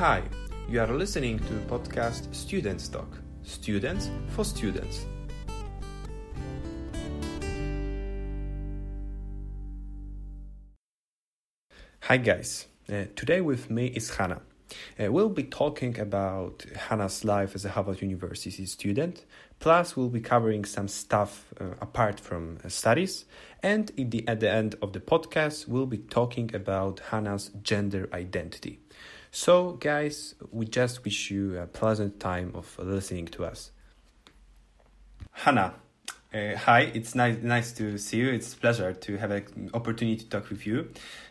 Hi, you are listening to podcast Students Talk. Students for students. Hi guys, uh, today with me is Hanna. Uh, we'll be talking about Hanna's life as a Harvard University student, plus we'll be covering some stuff uh, apart from uh, studies, and the, at the end of the podcast, we'll be talking about Hanna's gender identity. So, guys, we just wish you a pleasant time of listening to us. Hanna, uh, hi, it's nice nice to see you. It's a pleasure to have an opportunity to talk with you.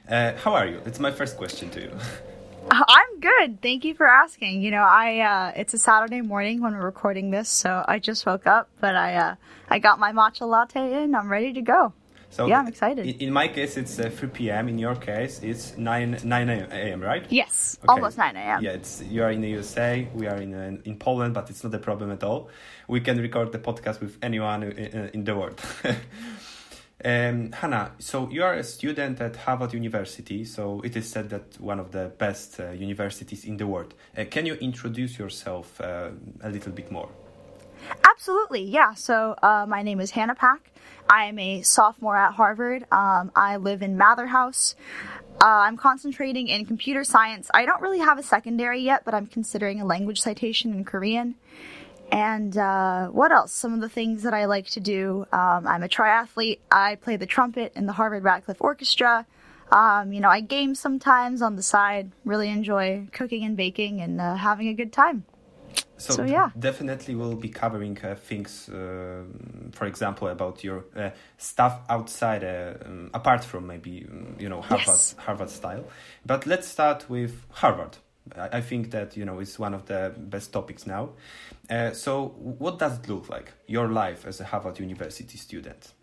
Uh, how are you? It's my first question to you. I'm good. Thank you for asking. You know, I uh, it's a Saturday morning when we're recording this, so I just woke up, but I uh, I got my matcha latte in. I'm ready to go. So yeah, I'm excited. In my case, it's uh, 3 p.m. In your case, it's 9 9 a.m. Right? Yes, okay. almost 9 a.m. Yeah, it's you are in the USA. We are in uh, in Poland, but it's not a problem at all. We can record the podcast with anyone in, uh, in the world. um, Hanna, so you are a student at Harvard University. So it is said that one of the best uh, universities in the world. Uh, can you introduce yourself uh, a little bit more? Absolutely, yeah. So uh, my name is Hanna Pak. I am a sophomore at Harvard. Um, I live in Mather House. Uh, I'm concentrating in computer science. I don't really have a secondary yet, but I'm considering a language citation in Korean. And uh, what else? Some of the things that I like to do. Um, I'm a triathlete. I play the trumpet in the Harvard Radcliffe Orchestra. Um, you know, I game sometimes on the side. Really enjoy cooking and baking and uh, having a good time. So, so, yeah, definitely we'll be covering uh, things, uh, for example, about your uh, stuff outside, uh, um, apart from maybe um, you know Harvard yes. Harvard style. But let's start with Harvard. I, I, think that you know it's one of the best topics now. Uh, so, what does it look like your life as a Harvard University student?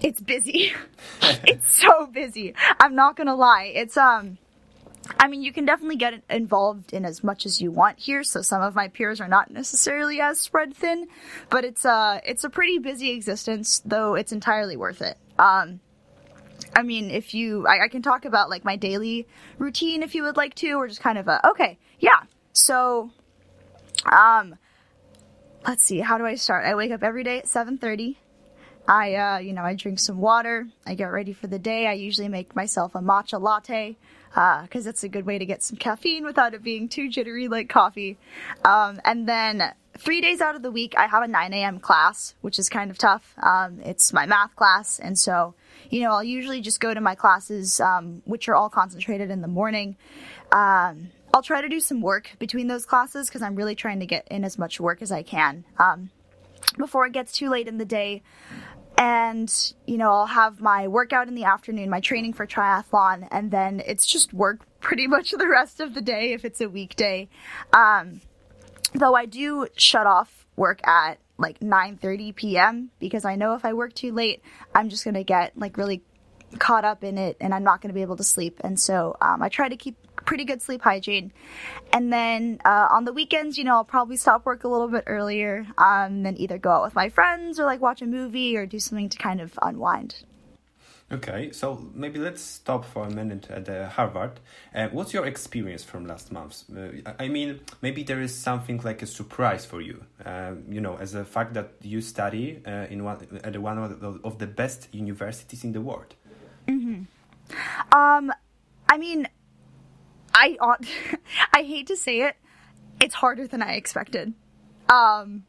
It's busy. it's so busy. I'm not gonna lie. It's um I mean, you can definitely get involved in as much as you want here. So some of my peers are not necessarily as spread thin, but it's a it's a pretty busy existence, though it's entirely worth it. Um, I mean, if you, I, I, can talk about like my daily routine if you would like to, or just kind of a okay, yeah. So, um, let's see, how do I start? I wake up every day at seven thirty. I, uh, you know, I drink some water. I get ready for the day. I usually make myself a matcha latte because uh, it's a good way to get some caffeine without it being too jittery like coffee. Um, and then three days out of the week, I have a 9 a.m. class, which is kind of tough. Um, it's my math class, and so you know I'll usually just go to my classes, um, which are all concentrated in the morning. Um, I'll try to do some work between those classes because I'm really trying to get in as much work as I can um, before it gets too late in the day and you know i'll have my workout in the afternoon my training for triathlon and then it's just work pretty much the rest of the day if it's a weekday um, though i do shut off work at like 9:30 p.m. because i know if i work too late i'm just going to get like really caught up in it and i'm not going to be able to sleep and so um, i try to keep pretty good sleep hygiene. And then uh, on the weekends, you know, I'll probably stop work a little bit earlier, um, then either go out with my friends or like watch a movie or do something to kind of unwind. Okay, so maybe let's stop for a minute at uh, Harvard. Uh, what's your experience from last month? Uh, I mean, maybe there is something like a surprise for you. Uh, you know, as a fact that you study uh, in one at one of the best universities in the world. Mm-hmm. Um, I mean, I I hate to say it, it's harder than I expected. Um,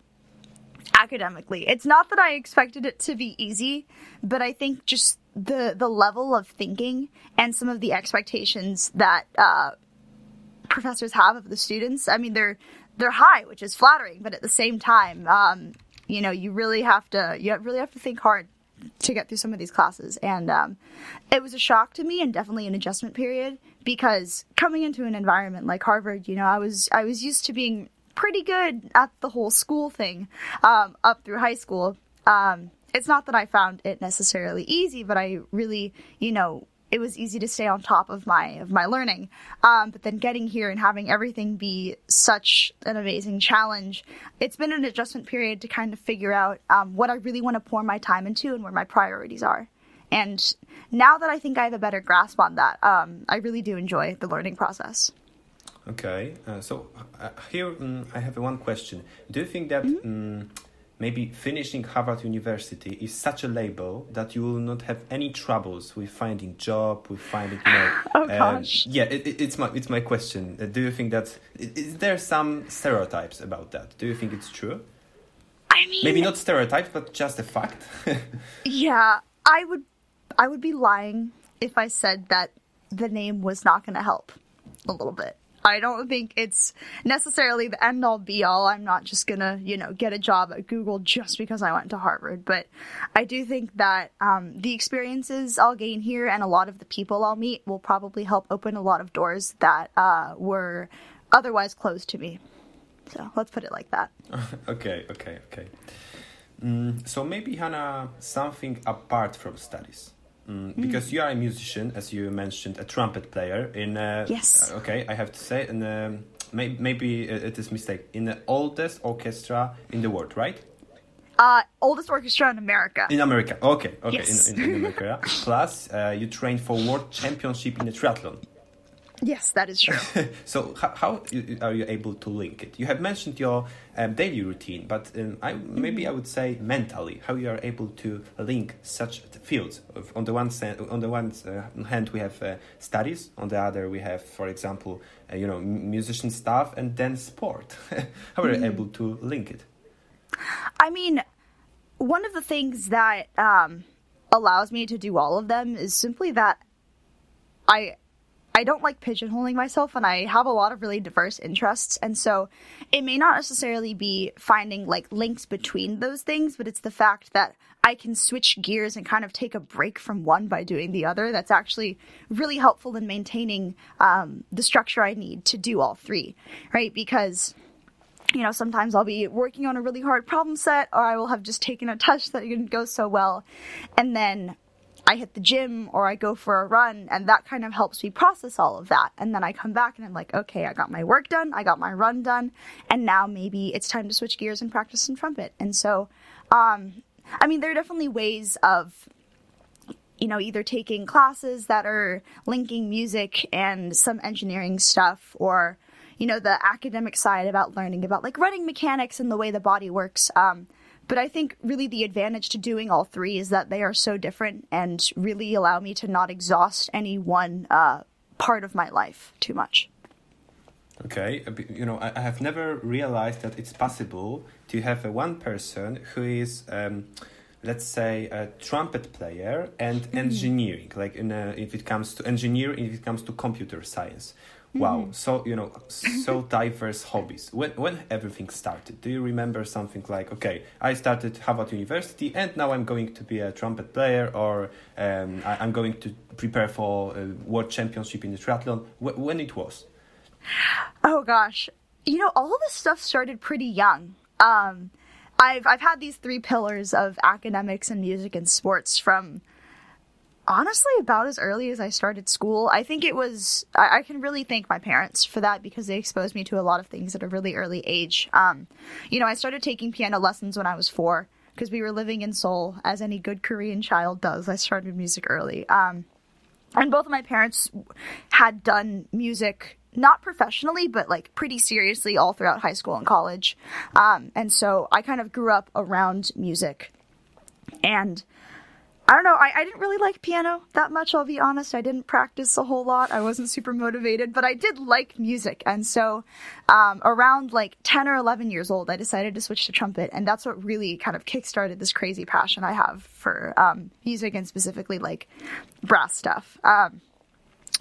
academically, it's not that I expected it to be easy, but I think just the the level of thinking and some of the expectations that uh, professors have of the students. I mean, they're they're high, which is flattering, but at the same time, um, you know, you really have to you really have to think hard to get through some of these classes, and um, it was a shock to me and definitely an adjustment period because coming into an environment like Harvard, you know, I was I was used to being pretty good at the whole school thing um, up through high school. Um, it's not that I found it necessarily easy, but I really, you know, it was easy to stay on top of my of my learning. Um, but then getting here and having everything be such an amazing challenge, it's been an adjustment period to kind of figure out um, what I really want to pour my time into and where my priorities are. And now that I think I have a better grasp on that, um, I really do enjoy the learning process. Okay, uh, so uh, here um, I have one question. Do you think that mm-hmm. um, maybe finishing Harvard University is such a label that you will not have any troubles with finding job, with finding you know? oh gosh. yeah, it, it, it's my it's my question. Uh, do you think that is there some stereotypes about that? Do you think it's true? I mean, maybe not stereotypes, but just a fact. yeah, I would I would be lying if I said that the name was not going to help a little bit. I don't think it's necessarily the end all be all. I'm not just gonna, you know, get a job at Google just because I went to Harvard. But I do think that um, the experiences I'll gain here and a lot of the people I'll meet will probably help open a lot of doors that uh, were otherwise closed to me. So let's put it like that. okay, okay, okay. Mm, so maybe Hanna, something apart from studies. Mm, because mm. you are a musician, as you mentioned, a trumpet player in. Uh, yes. Okay, I have to say, and um, may, maybe it is mistake in the oldest orchestra in the world, right? Uh, oldest orchestra in America. In America, okay, okay, yes. in, in, in America. Plus, uh, you trained for world championship in the triathlon. Yes, that is true. so how, how, are you able to link it? You have mentioned your um, daily routine, but um, I, maybe I would say mentally, how you are able to link such fields. On the one on the one uh, hand, we have uh, studies. On the other, we have, for example, uh, you know, musician stuff, and then sport. how are you mm. able to link it? I mean, one of the things that um, allows me to do all of them is simply that I I don't like pigeonholing myself and I have a lot of really diverse interests. And so it may not necessarily be finding like links between those things, but it's the fact that I can switch gears and kind of take a break from one by doing the other. That's actually really helpful in maintaining um, the structure I need to do all three, right? Because you know, sometimes I'll be working on a really hard problem set, or I will have just taken a touch that didn't go so well. And then I hit the gym or I go for a run and that kind of helps me process all of that. And then I come back and I'm like, okay, I got my work done, I got my run done, and now maybe it's time to switch gears and practice some trumpet. And so, um, I mean, there are definitely ways of, you know, either taking classes that are linking music and some engineering stuff or, you know, the academic side about learning about like running mechanics and the way the body works. Um, but I think really the advantage to doing all three is that they are so different and really allow me to not exhaust any one uh, part of my life too much. Okay, you know, I have never realized that it's possible to have a one person who is, um, let's say, a trumpet player and mm-hmm. engineering. Like, in a, if it comes to engineering, if it comes to computer science, Wow, mm-hmm. so you know, so diverse hobbies. When when everything started, do you remember something like, okay, I started Harvard University, and now I'm going to be a trumpet player, or um, I, am going to prepare for a world championship in the triathlon. Wh- when it was? Oh gosh, you know, all of this stuff started pretty young. Um, I've I've had these three pillars of academics and music and sports from honestly about as early as I started school. I think it was, I, I, can really thank my parents for that because they exposed me to a lot of things at a really early age. Um, you know, I started taking piano lessons when I was four because we were living in Seoul, as any good Korean child does. I started music early. Um, and both of my parents had done music not professionally, but like pretty seriously all throughout high school and college. Um, and so I kind of grew up around music. And I don't know. I, I didn't really like piano that much, I'll be honest. I didn't practice a whole lot. I wasn't super motivated, but I did like music. And so, um, around like 10 or 11 years old, I decided to switch to trumpet. And that's what really kind of kickstarted this crazy passion I have for um, music and specifically like brass stuff. Um,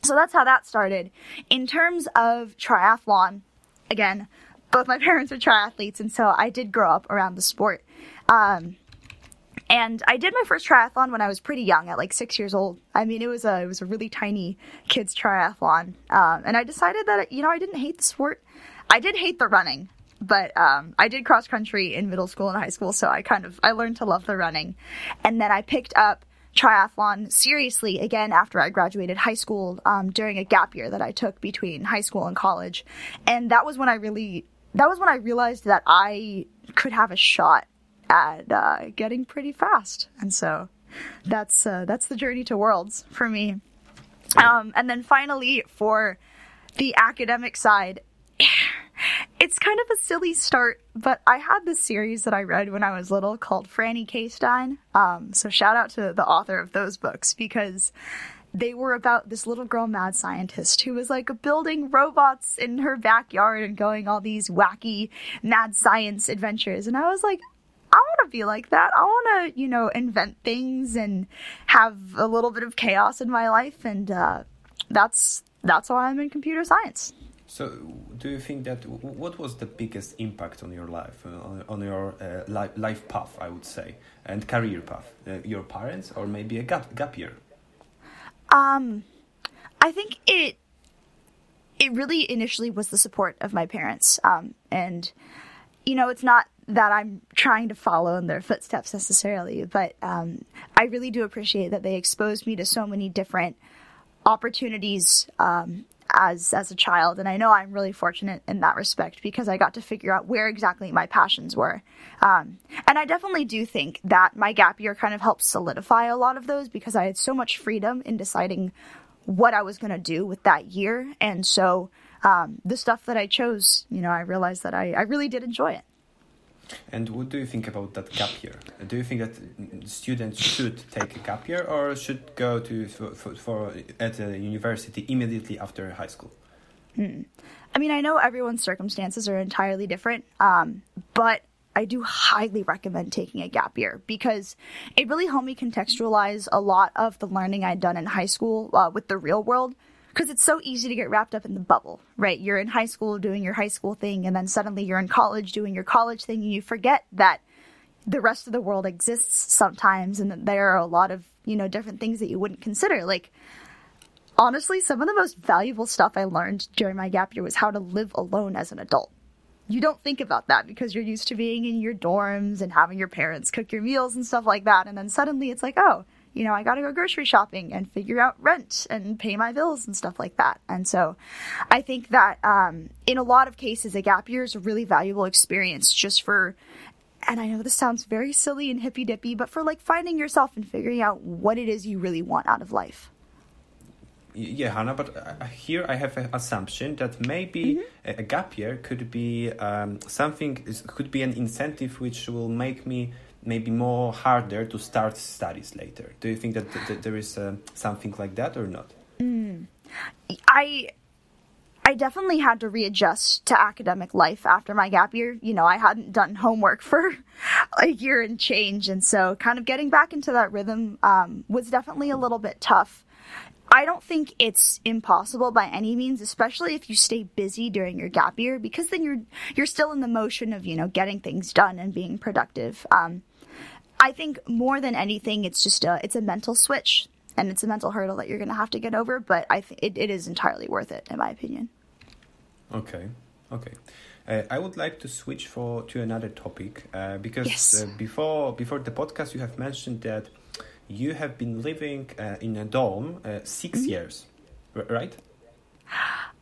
so that's how that started. In terms of triathlon, again, both my parents are triathletes, and so I did grow up around the sport. Um, and I did my first triathlon when I was pretty young, at like six years old. I mean, it was a it was a really tiny kids triathlon, um, and I decided that you know I didn't hate the sport. I did hate the running, but um, I did cross country in middle school and high school, so I kind of I learned to love the running, and then I picked up triathlon seriously again after I graduated high school um, during a gap year that I took between high school and college, and that was when I really that was when I realized that I could have a shot at uh, getting pretty fast. And so that's uh, that's the journey to worlds for me. Um, and then finally for the academic side, it's kind of a silly start, but I had this series that I read when I was little called Franny. Stein. Um, so shout out to the author of those books because they were about this little girl mad scientist who was like building robots in her backyard and going all these wacky mad science adventures. And I was like, I want to be like that. I want to, you know, invent things and have a little bit of chaos in my life. And uh, that's that's why I'm in computer science. So, do you think that what was the biggest impact on your life, uh, on, your uh, life, life path, I would say, and career path? Uh, your parents, or maybe a gap gap year? Um, I think it it really initially was the support of my parents. Um, and you know, it's not that I'm trying to follow in their footsteps necessarily, but um, I really do appreciate that they exposed me to so many different opportunities um, as as a child. And i know i'm really fortunate in that respect because i got to figure out where exactly my passions were. Um, and i definitely do think that my gap year kind of helped solidify a lot of those because i had so much freedom in deciding what i was going to do with that year. And so um, the stuff that i chose you know i realized that I, I really did enjoy it and what do you think about that gap year? Do you think that students should take a gap year or should go to for, for, for at a university immediately after high school? Hmm. I mean, I know everyone's circumstances are entirely different, um, but I do highly recommend taking a gap year because it really helped me contextualize a lot of the learning I'd done in high school uh, with the real world because it's so easy to get wrapped up in the bubble, right? You're in high school doing your high school thing, and then suddenly you're in college doing your college thing, and you forget that the rest of the world exists sometimes, and that there are a lot of, you know, different things that you wouldn't consider. Like, honestly, some of the most valuable stuff I learned during my gap year was how to live alone as an adult. You don't think about that because you're used to being in your dorms and having your parents cook your meals and stuff like that. And then suddenly it's like, oh, you know, I got to go grocery shopping and figure out rent and pay my bills and stuff like that. And so I think that um, in a lot of cases, a gap year is a really valuable experience just for, and I know this sounds very silly and hippy dippy, but for like finding yourself and figuring out what it is you really want out of life. Yeah, Hanna, but uh, here I have an assumption that maybe mm-hmm. a gap year could be um, something, could be an incentive which will make me maybe more harder to start studies later. Do you think that, th- that there is uh, something like that or not? Mm. I I definitely had to readjust to academic life after my gap year. You know, I hadn't done homework for a year and change, and so kind of getting back into that rhythm um, was definitely a little bit tough. I don't think it's impossible by any means, especially if you stay busy during your gap year, because then you're you're still in the motion of you know getting things done and being productive. Um, I think more than anything, it's just a it's a mental switch and it's a mental hurdle that you're going to have to get over. But I think it, it is entirely worth it, in my opinion. Okay, okay. Uh, I would like to switch for to another topic uh, because yes. uh, before before the podcast you have mentioned that you have been living uh, in a dorm uh, 6 mm-hmm. years, right?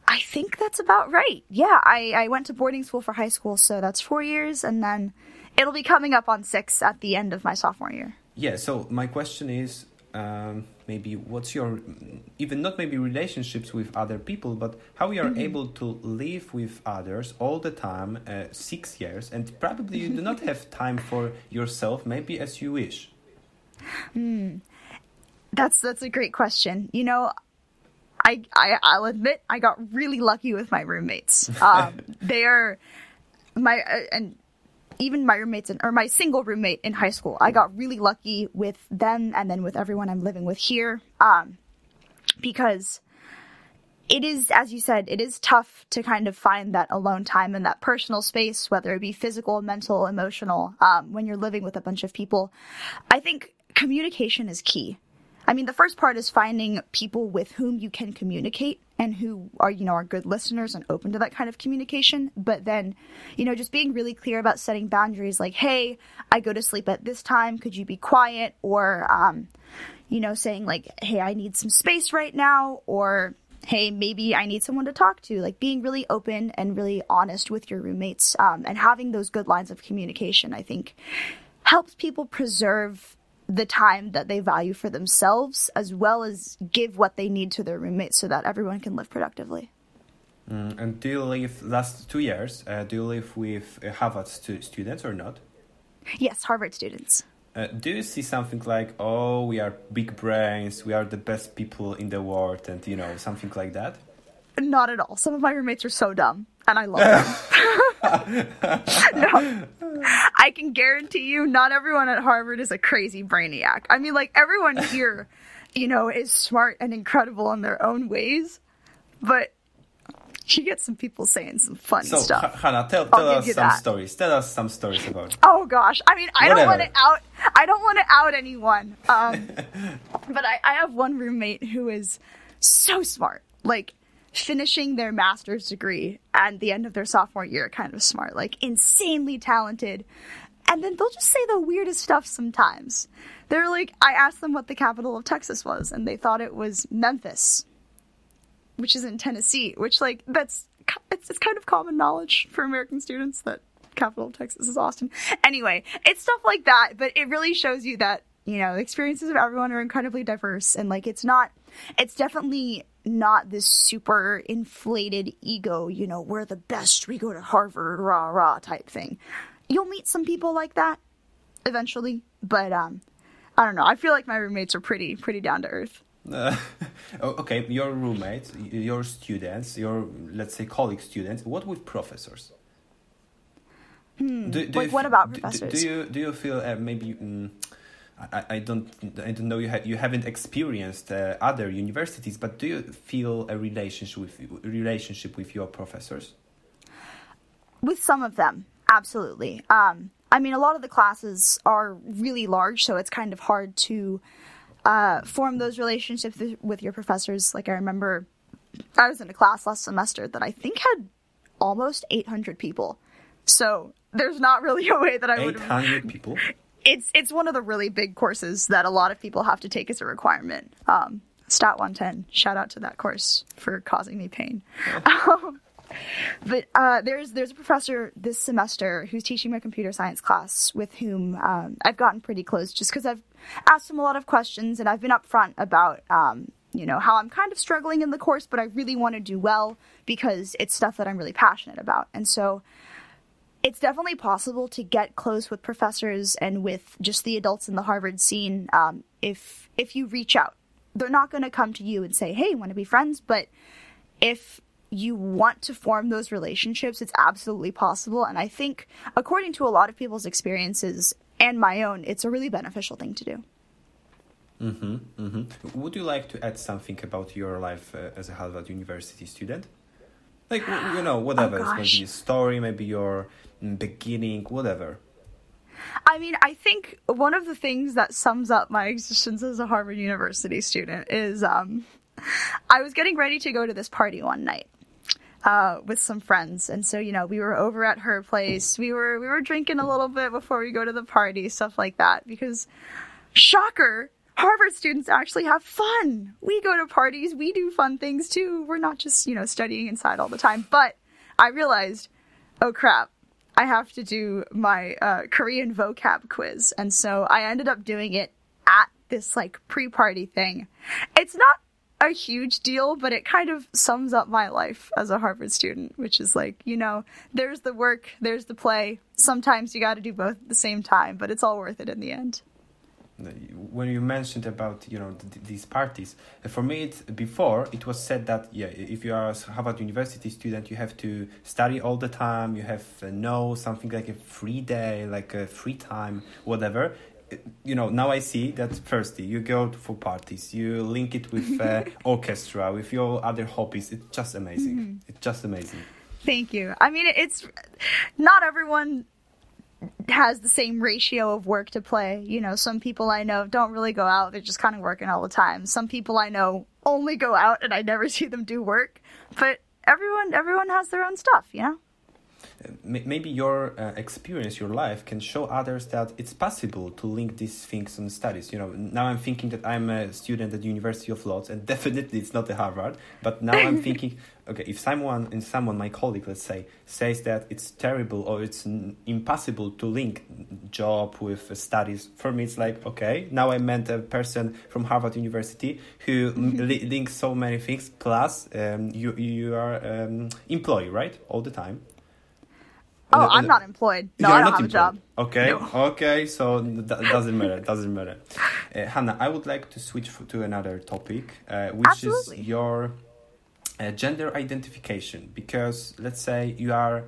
I think that's about right. Yeah, I, I went to boarding school for high school, so that's four years, and then it'll be coming up on six at the end of my sophomore year. Yeah. So my question is, um, maybe what's your even not maybe relationships with other people, but how you are mm-hmm. able to live with others all the time, uh, six years, and probably you do not have time for yourself, maybe as you wish. Hmm. That's that's a great question. You know, I, I I'll admit I got really lucky with my roommates. Um, they are my uh, and even my roommates in, or my single roommate in high school, I got really lucky with them and then with everyone I'm living with here. Um, because it is, as you said, it is tough to kind of find that alone time and that personal space, whether it be physical, mental, emotional, um, when you're living with a bunch of people. I think communication is key. I mean, the first part is finding people with whom you can communicate and who are, you know, are good listeners and open to that kind of communication. But then, you know, just being really clear about setting boundaries like, hey, I go to sleep at this time. Could you be quiet? Or, um, you know, saying like, hey, I need some space right now. Or, hey, maybe I need someone to talk to. Like being really open and really honest with your roommates um, and having those good lines of communication, I think helps people preserve the time that they value for themselves as well as give what they need to their roommates so that everyone can live productively. Mm, and do you live last two years? Uh, do you live with uh, Harvard stu- students or not? Yes, Harvard students. Uh, do you see something like, oh, we are big brains, we are the best people in the world, and you know, something like that? Not at all. Some of my roommates are so dumb, and I love them. no. I can guarantee you, not everyone at Harvard is a crazy brainiac. I mean, like, everyone here, you know, is smart and incredible in their own ways, but you get some people saying some funny so, stuff. Hanna, tell, tell us some that. stories. Tell us some stories about it. Oh gosh, I mean, I Whatever. don't want to out. I don't want to out anyone. Um, but I, I have one roommate who is so smart, like finishing their master's degree at the end of their sophomore year, kind of smart, like insanely talented. And then they'll just say the weirdest stuff sometimes. They're like, I asked them what the capital of Texas was, and they thought it was Memphis which is in Tennessee, which like that's it's, it's kind of common knowledge for American students that capital of Texas is Austin. Anyway, it's stuff like that, but it really shows you that you know the experiences of everyone are incredibly diverse, and like it's not, it's definitely not this super inflated ego. You know, we're the best. We go to Harvard, rah rah type thing. You'll meet some people like that eventually, but um, I don't know. I feel like my roommates are pretty pretty down to earth. Uh, okay, your roommates, your students, your let's say colleague students. What with professors? Hmm. Do, do like what about professors? Do, do, you do you feel uh, maybe? Um, I, I don't I don't know you ha- you haven't experienced uh, other universities, but do you feel a relationship with relationship with your professors? With some of them, absolutely. Um, I mean, a lot of the classes are really large, so it's kind of hard to uh, form those relationships with your professors. Like I remember, I was in a class last semester that I think had almost 800 people. So there's not really a way that I would. 800 people. It's it's one of the really big courses that a lot of people have to take as a requirement. Um, Stat 110. Shout out to that course for causing me pain. um, but uh, there's there's a professor this semester who's teaching my computer science class with whom um, I've gotten pretty close just because I've asked him a lot of questions and I've been upfront about um, you know how I'm kind of struggling in the course, but I really want to do well because it's stuff that I'm really passionate about, and so it's definitely possible to get close with professors and with just the adults in the Harvard scene um, if if you reach out. They're not going to come to you and say, "Hey, want to be friends?" But if you want to form those relationships, it's absolutely possible. And I think, according to a lot of people's experiences and my own, it's a really beneficial thing to do. Mm-hmm, mm-hmm. Would you like to add something about your life uh, as a Harvard University student? Like, you know, whatever. Oh, maybe your story, maybe your beginning, whatever. I mean, I think one of the things that sums up my existence as a Harvard University student is um, I was getting ready to go to this party one night uh, with some friends, and so you know we were over at her place. We were we were drinking a little bit before we go to the party, stuff like that. Because, shocker, Harvard students actually have fun. We go to parties, we do fun things too. We're not just you know studying inside all the time. But I realized, oh crap, I have to do my uh, Korean vocab quiz, and so I ended up doing it at this like pre-party thing. It's not a huge deal, but it kind of sums up my life as a Harvard student, which is like, you know, there's the work, there's the play. Sometimes you got to do both at the same time, but it's all worth it in the end. When you mentioned about you know th- these parties, for me, it, before it was said that yeah, if you are a Harvard University student, you have to study all the time. You have uh, no something like a free day, like a free time, whatever you know now i see that firstly you go for parties you link it with uh, orchestra with your other hobbies it's just amazing mm-hmm. it's just amazing thank you i mean it's not everyone has the same ratio of work to play. You know some people i know don't really go out. They're just kind of working all the time. Some people i know only go out and i never see them do work. But everyone everyone has their own stuff you know maybe your uh, experience, your life can show others that it's possible to link these things and studies. You know, now I'm thinking that I'm a student at the University of Lodz, and definitely it's not a Harvard. But now I'm thinking, okay, if someone and someone, my colleague, let's say, says that it's terrible or it's impossible to link job with studies, for me it's like, okay, now I met a person from Harvard University who li links so many things. Plus, um, you you are um, employee, right, all the time. Oh, I'm not employed. No, I don't have employed. a job. Okay, no. okay, so that doesn't matter. Doesn't matter. Uh, Hanna, I would like to switch to another topic, uh, which Absolutely. is your uh, gender identification. Because let's say you are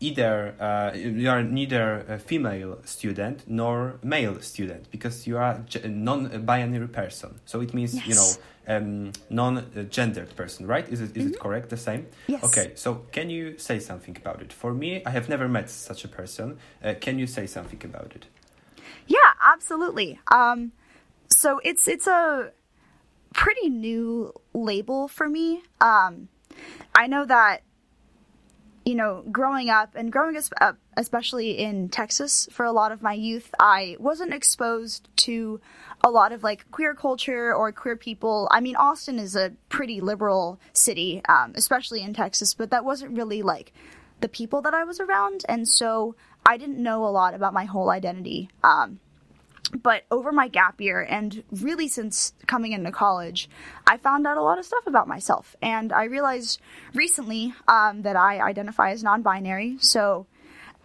either uh, you are neither a female student nor male student because you are a non-binary person. So it means yes. you know um, non-gendered person, right? Is it is mm-hmm. it correct? The same. Yes. Okay. So can you say something about it? For me, I have never met such a person. Uh, can you say something about it? Yeah, absolutely. Um, so it's it's a pretty new label for me. Um, I know that you know, growing up and growing up, especially in Texas for a lot of my youth, I wasn't exposed to a lot of like queer culture or queer people. I mean, Austin is a pretty liberal city, um, especially in Texas, but that wasn't really like the people that I was around. And so I didn't know a lot about my whole identity. Um, but over my gap year and really since coming into college, I found out a lot of stuff about myself. And I realized recently um, that I identify as non binary. So,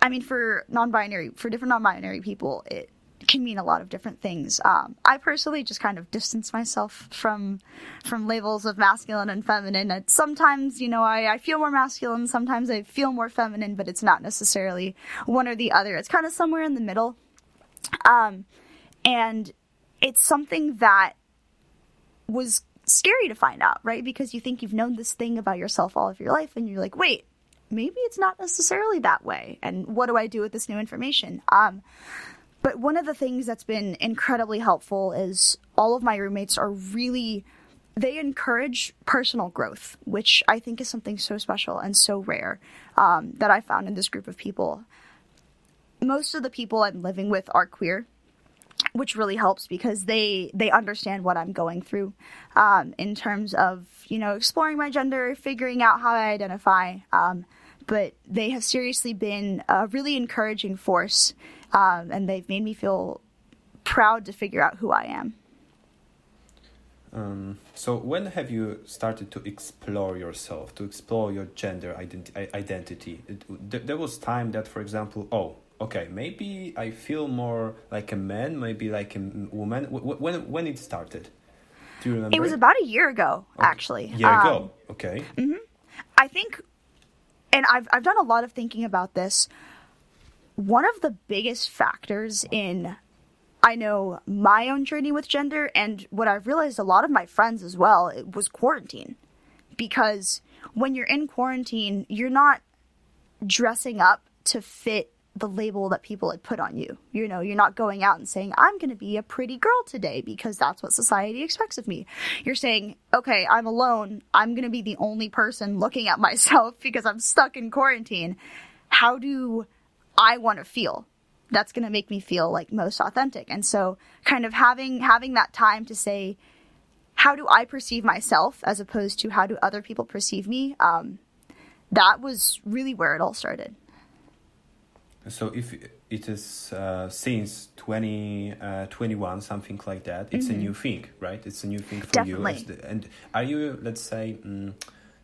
I mean, for non binary, for different non binary people, it can mean a lot of different things. Um, I personally just kind of distance myself from from labels of masculine and feminine. And sometimes, you know, I, I feel more masculine, sometimes I feel more feminine, but it's not necessarily one or the other. It's kind of somewhere in the middle. Um, and it's something that was scary to find out, right? Because you think you've known this thing about yourself all of your life, and you're like, wait, maybe it's not necessarily that way. And what do I do with this new information? Um, but one of the things that's been incredibly helpful is all of my roommates are really they encourage personal growth, which I think is something so special and so rare um, that I found in this group of people. Most of the people I'm living with are queer, which really helps because they they understand what I'm going through um, in terms of you know exploring my gender, figuring out how I identify. Um, but they have seriously been a really encouraging force, um, and they've made me feel proud to figure out who I am. Um, so when have you started to explore yourself, to explore your gender identi- identity? It, there was time that, for example, oh, okay, maybe I feel more like a man, maybe like a woman. When when it started? Do you remember? It was about a year ago, okay. actually. A year um, ago. Okay. Mm-hmm. I think, and I've I've done a lot of thinking about this. One of the biggest factors in I know my own journey with gender and what I've realized a lot of my friends as well it was quarantine. Because when you're in quarantine, you're not dressing up to fit the label that people had put on you. You know, you're not going out and saying, I'm going to be a pretty girl today because that's what society expects of me. You're saying, okay, I'm alone. I'm going to be the only person looking at myself because I'm stuck in quarantine. How do I want to feel? That's going to make me feel like most authentic. And so kind of having, having that time to say, how do I perceive myself as opposed to how do other people perceive me? Um, that was really where it all started. So if it is uh, since 2021, uh, something like that, it's mm-hmm. a new thing, right? It's a new thing for definitely. you. The, and are you, let's say, um,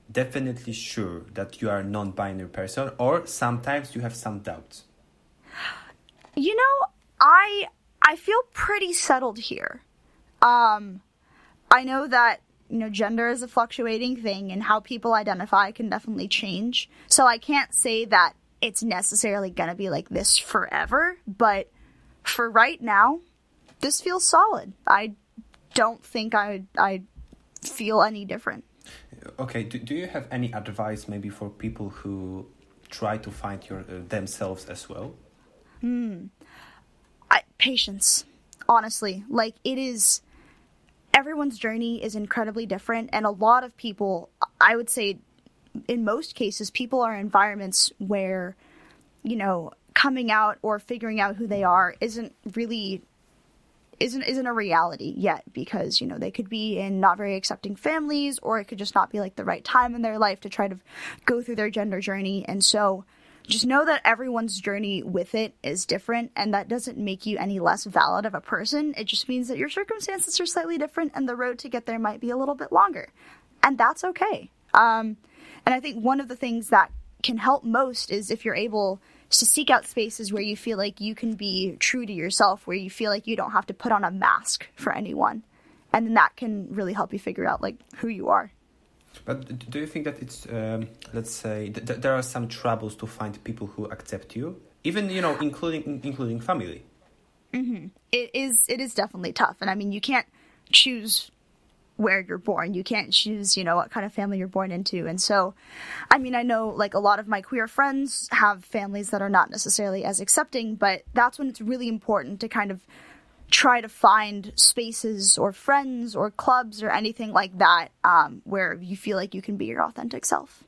definitely sure that you are a non-binary person, or sometimes you have some doubts? You know, I I feel pretty settled here. Um, I know that you know gender is a fluctuating thing, and how people identify can definitely change. So I can't say that it's necessarily going to be like this forever, but for right now, this feels solid. I don't think I I feel any different. Okay, do, do you have any advice maybe for people who try to find your uh, themselves as well? Hmm. I, patience. Honestly, like it is everyone's journey is incredibly different and a lot of people I would say in most cases, people are in environments where you know, coming out or figuring out who they are isn't really isn't isn't a reality yet because you know they could be in not very accepting families or it could just not be like the right time in their life to try to go through their gender journey. And so just know that everyone's journey with it is different and that doesn't make you any less valid of a person. It just means that your circumstances are slightly different and the road to get there might be a little bit longer. And that's okay. Um, and i think one of the things that can help most is if you're able to seek out spaces where you feel like you can be true to yourself, where you feel like you don't have to put on a mask for anyone. And then that can really help you figure out like who you are. But do you think that it's, um, let's say, th- th- there are some troubles to find people who accept you, even you know, including including family? Mm-hmm. It is. It is definitely tough, and I mean, you can't choose where you're born. You can't choose, you know, what kind of family you're born into. And so, I mean, I know like a lot of my queer friends have families that are not necessarily as accepting, but that's when it's really important to kind of try to find spaces or friends or clubs or anything like that um, where you feel like you can be your authentic self.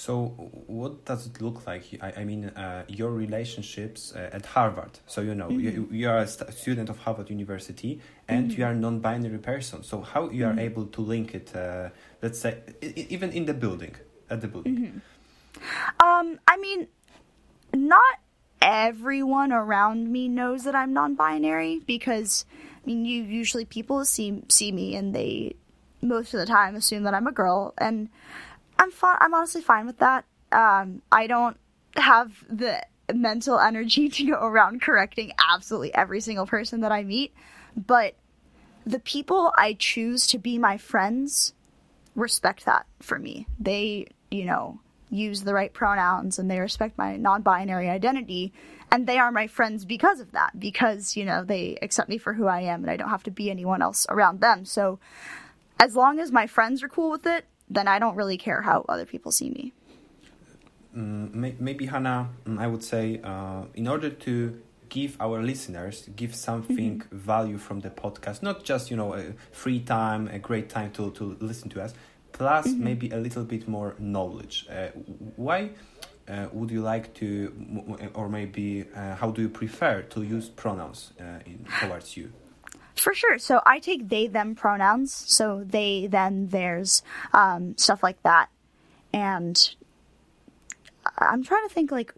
So, what does it look like? I, I mean, uh, your relationships uh, at Harvard. So, you know, mm-hmm. you, you, are a st- student of Harvard University and mm-hmm. you are a non binary person. So, how you are mm-hmm. able to link it, uh, let's say, even in the building, at the building? Mm-hmm. Um, I mean, not everyone around me knows that I'm non binary because, I mean, you usually people see, see me and they most of the time assume that I'm a girl. And I'm fine. I'm honestly fine with that. Um, I don't have the mental energy to go around correcting absolutely every single person that I meet, but the people I choose to be my friends respect that for me. They, you know, use the right pronouns and they respect my non-binary identity and they are my friends because of that because you know they accept me for who I am and I don't have to be anyone else around them. So as long as my friends are cool with it, then I don't really care how other people see me. Mm, maybe Hanna, mm, I would say, uh, in order to give our listeners give something mm-hmm. value from the podcast, not just you know a free time, a great time to to listen to us, plus mm-hmm. maybe a little bit more knowledge. Uh, why? Uh, would you like to, or maybe uh, how do you prefer to use pronouns uh, in, towards you? For sure. So I take they them pronouns. So they, them, theirs, um, stuff like that. And I'm trying to think like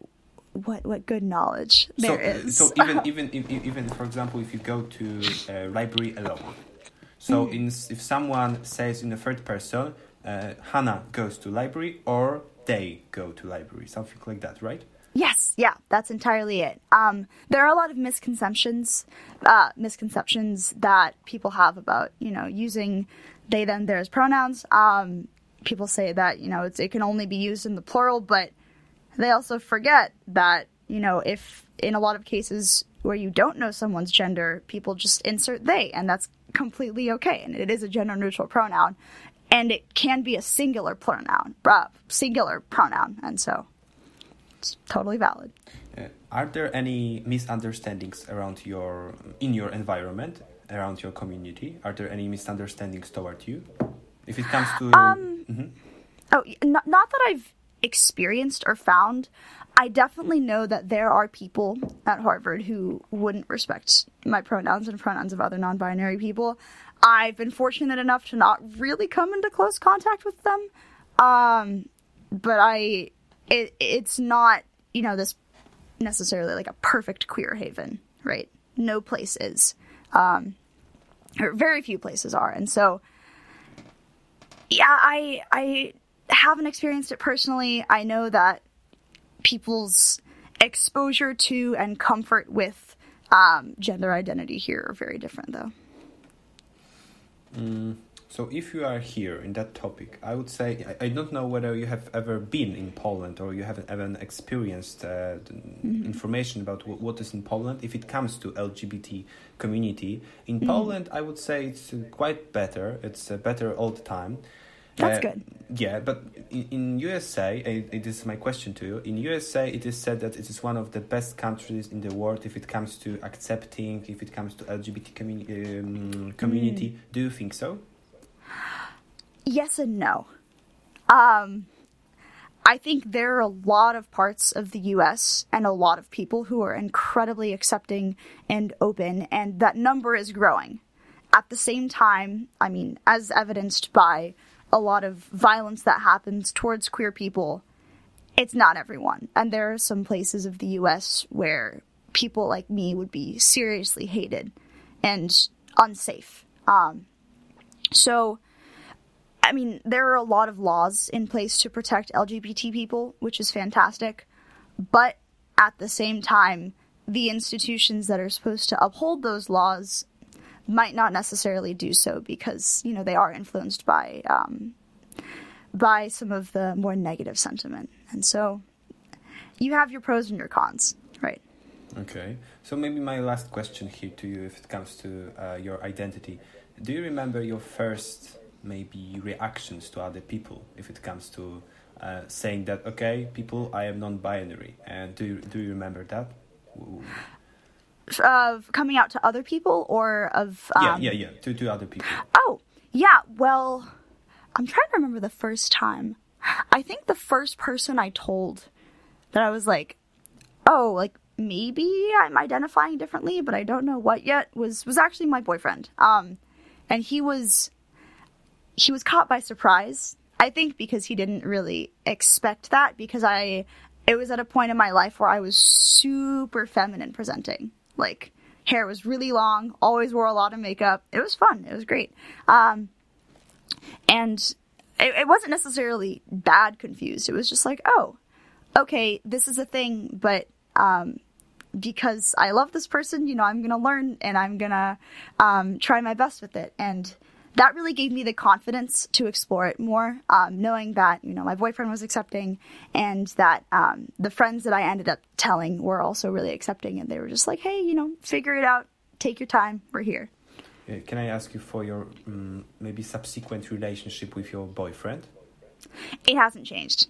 what what good knowledge there so, is. So even even even for example, if you go to a library alone, so mm. in, if someone says in the third person, uh, Hanna goes to library or they go to library, something like that, right? Yes, yeah, that's entirely it. Um, there are a lot of misconceptions, uh, misconceptions that people have about you know using they them theirs pronouns. Um, people say that you know it can only be used in the plural, but they also forget that you know if in a lot of cases where you don't know someone's gender, people just insert they, and that's completely okay, and it is a gender neutral pronoun, and it can be a singular pronoun, uh, singular pronoun, and so it's totally valid. Uh, are there any misunderstandings around your in your environment around your community? Are there any misunderstandings toward you? If it comes to um, mm-hmm. oh, not, not that I've experienced or found. I definitely know that there are people at Harvard who wouldn't respect my pronouns and pronouns of other non-binary people. I've been fortunate enough to not really come into close contact with them. Um, but I it it's not you know this necessarily like a perfect queer haven, right? No place is, um, or very few places are, and so yeah, I I haven't experienced it personally. I know that people's exposure to and comfort with um, gender identity here are very different, though. Mm, so if you are here in that topic, I would say I, I don't know whether you have ever been in Poland or you haven't even experienced uh, mm-hmm. information about what is in Poland. If it comes to LGBT community in mm-hmm. Poland, I would say it's quite better. It's uh, better all the time. That's uh, good. Yeah, but in, in USA, it is my question to you. In USA, it is said that it is one of the best countries in the world if it comes to accepting, if it comes to LGBT commu- um, community. Mm. Do you think so? Yes and no. Um, I think there are a lot of parts of the US and a lot of people who are incredibly accepting and open, and that number is growing. At the same time, I mean, as evidenced by a lot of violence that happens towards queer people, it's not everyone. And there are some places of the US where people like me would be seriously hated and unsafe. Um, so, I mean, there are a lot of laws in place to protect LGBT people, which is fantastic. But at the same time, the institutions that are supposed to uphold those laws might not necessarily do so because you know they are influenced by um, by some of the more negative sentiment, and so you have your pros and your cons, right? Okay, so maybe my last question here to you, if it comes to uh, your identity, do you remember your first maybe reactions to other people if it comes to uh, saying that okay people i am non-binary. And do you, do you remember that? Of coming out to other people or of um... yeah yeah yeah to, to other people. Oh yeah well i'm trying to remember the first time. I think the first person i told that i was like oh like maybe i'm identifying differently but i don't know what yet was was actually my boyfriend. Um and he was he was caught by surprise. I think because he didn't really expect that because I it was at a point in my life where I was super feminine presenting. Like hair was really long, always wore a lot of makeup. It was fun. It was great. Um, and it, it wasn't necessarily bad confused. It was just like, oh, okay, this is a thing, but um, because I love this person, you know, I'm gonna learn and I'm gonna um, try my best with it. And that really gave me the confidence to explore it more, um, knowing that you know my boyfriend was accepting, and that um, the friends that I ended up telling were also really accepting, and they were just like, "Hey, you know, figure it out. Take your time. We're here." can I ask you for your um, maybe subsequent relationship with your boyfriend? It hasn't changed,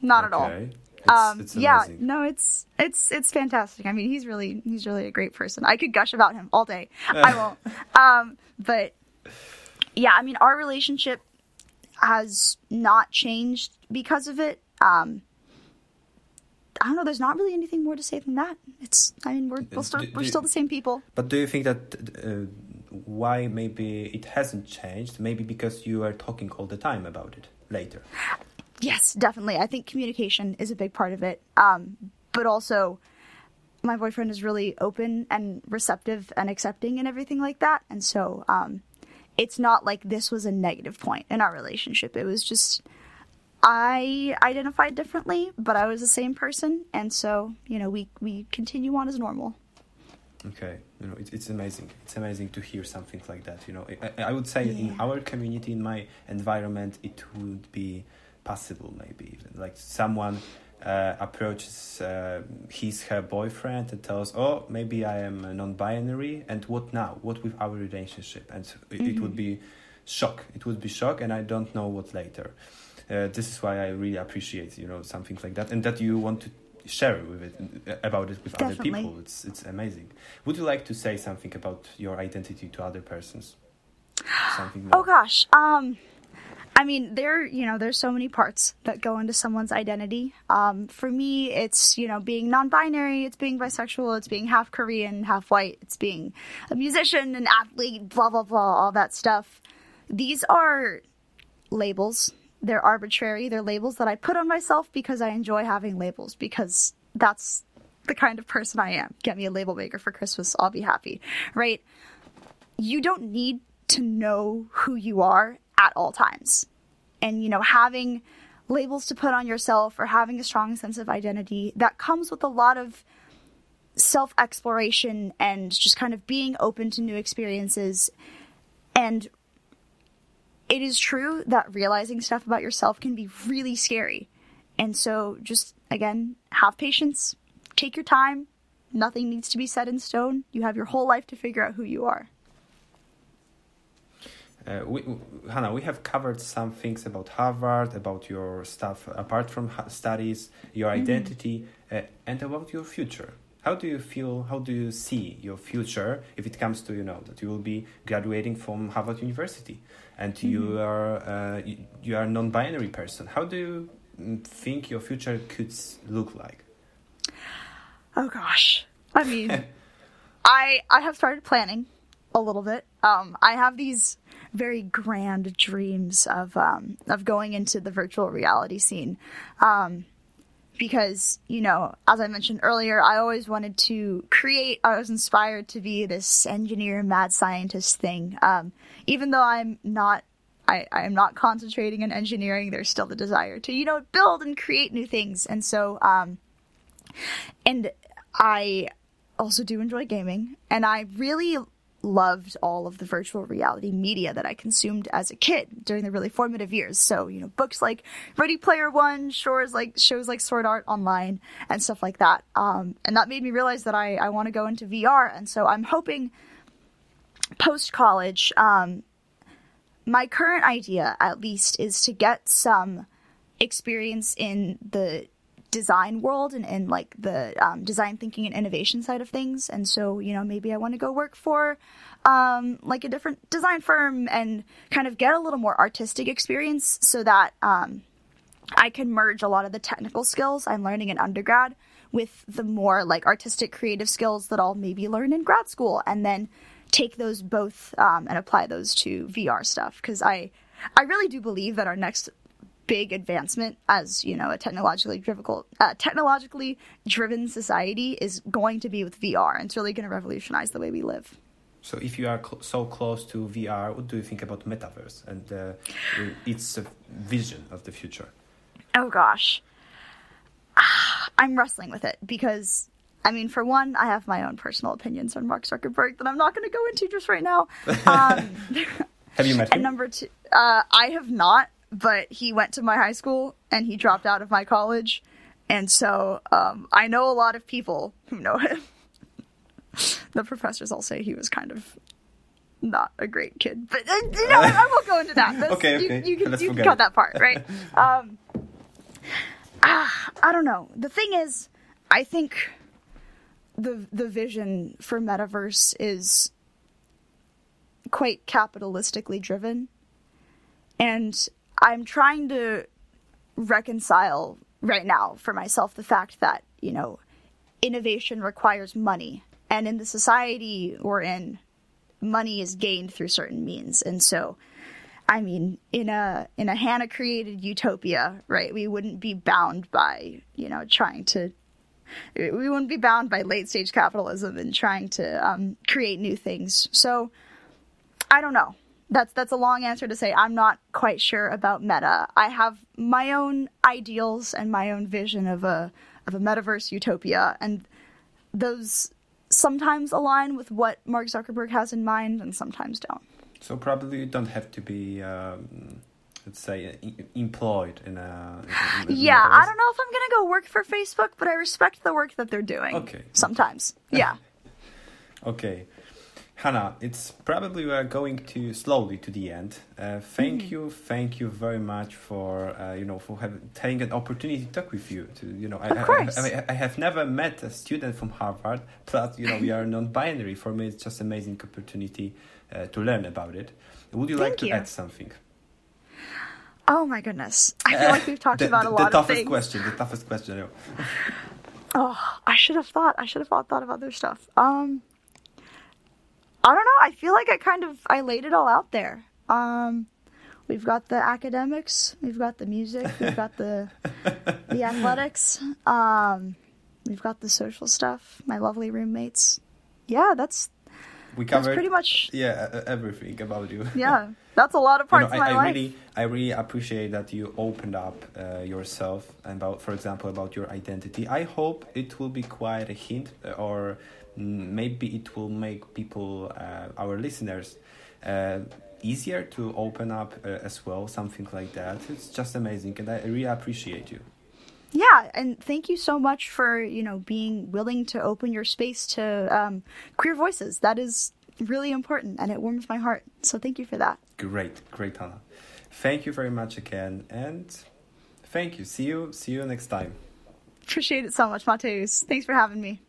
not okay. at all. It's, um, it's yeah, no, it's it's it's fantastic. I mean, he's really he's really a great person. I could gush about him all day. I won't. Um, but yeah, I mean, our relationship has not changed because of it. Um, I don't know. There's not really anything more to say than that. It's. I mean, we're we're still, we're still the same people. But do you think that uh, why maybe it hasn't changed? Maybe because you are talking all the time about it later. Yes, definitely. I think communication is a big part of it. Um, but also, my boyfriend is really open and receptive and accepting and everything like that. And so, um, it's not like this was a negative point in our relationship. It was just I identified differently, but I was the same person, and so you know we we continue on as normal. Okay, you know it's it's amazing. It's amazing to hear something like that. You know, I, I would say yeah. in our community, in my environment, it would be possible maybe like someone uh, approaches uh, his her boyfriend and tells, "Oh, maybe I am non-binary, and what now? What with our relationship?" And mm-hmm. it would be shock. It would be shock, and I don't know what later. Uh, this is why I really appreciate you know something like that, and that you want to share with it about it with Definitely. other people. It's it's amazing. Would you like to say something about your identity to other persons? Something. More? Oh gosh. Um I mean, there, you know, there's so many parts that go into someone's identity. Um, for me, it's, you know, being non-binary, it's being bisexual, it's being half Korean, half white, it's being a musician, an athlete, blah, blah, blah, all that stuff. These are labels. They're arbitrary. They're labels that I put on myself because I enjoy having labels because that's the kind of person I am. Get me a label maker for Christmas. I'll be happy. Right? You don't need to know who you are at all times. And, you know, having labels to put on yourself or having a strong sense of identity that comes with a lot of self exploration and just kind of being open to new experiences. And it is true that realizing stuff about yourself can be really scary. And so, just again, have patience, take your time. Nothing needs to be set in stone. You have your whole life to figure out who you are. Uh, we, Hanna, we have covered some things about Harvard, about your stuff apart from studies, your mm-hmm. identity, uh, and about your future. How do you feel? How do you see your future if it comes to you know that you will be graduating from Harvard University and mm-hmm. you are uh, you, you, are a non-binary person? How do you mm, think your future could look like? Oh gosh. I mean, I I have started planning a little bit. Um, I have these very grand dreams of um, of going into the virtual reality scene. Um, because, you know, as I mentioned earlier, I always wanted to create, I was inspired to be this engineer, mad scientist thing. Um, even though I'm not, I, am not concentrating in engineering, there's still the desire to, you know, build and create new things. And so, um, and I also do enjoy gaming, and I really loved all of the virtual reality media that I consumed as a kid during the really formative years. So, you know, books like Ready Player One, shows like shows like Sword Art Online, and stuff like that. Um, and that made me realize that I, I want to go into VR. And so I'm hoping post college, um, my current idea, at least, is to get some experience in the design world and, and like the um, design thinking and innovation side of things. And so, you know, maybe I want to go work for um, like a different design firm and kind of get a little more artistic experience so that um, I can merge a lot of the technical skills I'm learning in undergrad with the more like artistic creative skills that I'll maybe learn in grad school and then take those both um, and apply those to VR stuff because I I really do believe that our next big advancement as you know a technologically difficult uh, technologically driven society is going to be with VR and it's really going to revolutionize the way we live. So, if you are cl- so close to VR, what do you think about metaverse and uh, its uh, vision of the future? Oh gosh, I'm wrestling with it because I mean, for one, I have my own personal opinions on Mark Zuckerberg that I'm not going to go into just right now. Um, have you met him? And number two, uh, I have not but he went to my high school and he dropped out of my college. And so um, I know a lot of people who know him. the professors all say he was kind of not a great kid, but uh, you know, I won't go into that. That's, okay, okay. You, you can, you can cut it. that part, right? um, ah, I don't know. The thing is, I think the the vision for metaverse is quite capitalistically driven, and I'm trying to reconcile right now for myself the fact that, you know, innovation requires money. And in the society we're in, money is gained through certain means. And so, I mean, in a in a Hanna created utopia, right? We wouldn't be bound by, you know, trying to we wouldn't be bound by late stage capitalism and trying to um, create new things. So, I don't know that's that's a long answer to say I'm not quite sure about meta. I have my own ideals and my own vision of a of a metaverse utopia and those sometimes align with what Mark Zuckerberg has in mind and sometimes don't. So probably you don't have to be um, let's say employed in a in, in Yeah, I don't know if I'm going to go work for Facebook, but I respect the work that they're doing. Okay. Sometimes. Yeah. okay. Hanna, it's probably we are going to slowly to the end. Uh, thank mm-hmm. you, thank you very much for uh, you know for having taking an opportunity to talk with you. To you know, I, I, I, I, have never met a student from Harvard. Plus, you know, we are non-binary. For me, it's just amazing opportunity uh, to learn about it. Would you thank like to you. add something? Oh my goodness! I feel like we've talked the, about a the, lot the of things. The toughest question. The toughest question. oh, I should have thought. I should have thought, thought of other stuff. Um. I don't know. I feel like I kind of I laid it all out there. Um, we've got the academics, we've got the music, we've got the the athletics, um, we've got the social stuff. My lovely roommates. Yeah, that's we covered that's pretty much yeah everything about you. yeah, that's a lot of parts you know, I, of my I life. Really, I really appreciate that you opened up uh, yourself about, for example, about your identity. I hope it will be quite a hint uh, or maybe it will make people, uh, our listeners, uh, easier to open up uh, as well, something like that. It's just amazing, and I really appreciate you. Yeah, and thank you so much for you know being willing to open your space to um, queer voices. That is really important, and it warms my heart. So thank you for that. Great, great, Hanna. Thank you very much again, and thank you. See you. See you next time. Appreciate it so much, Mateus. Thanks for having me.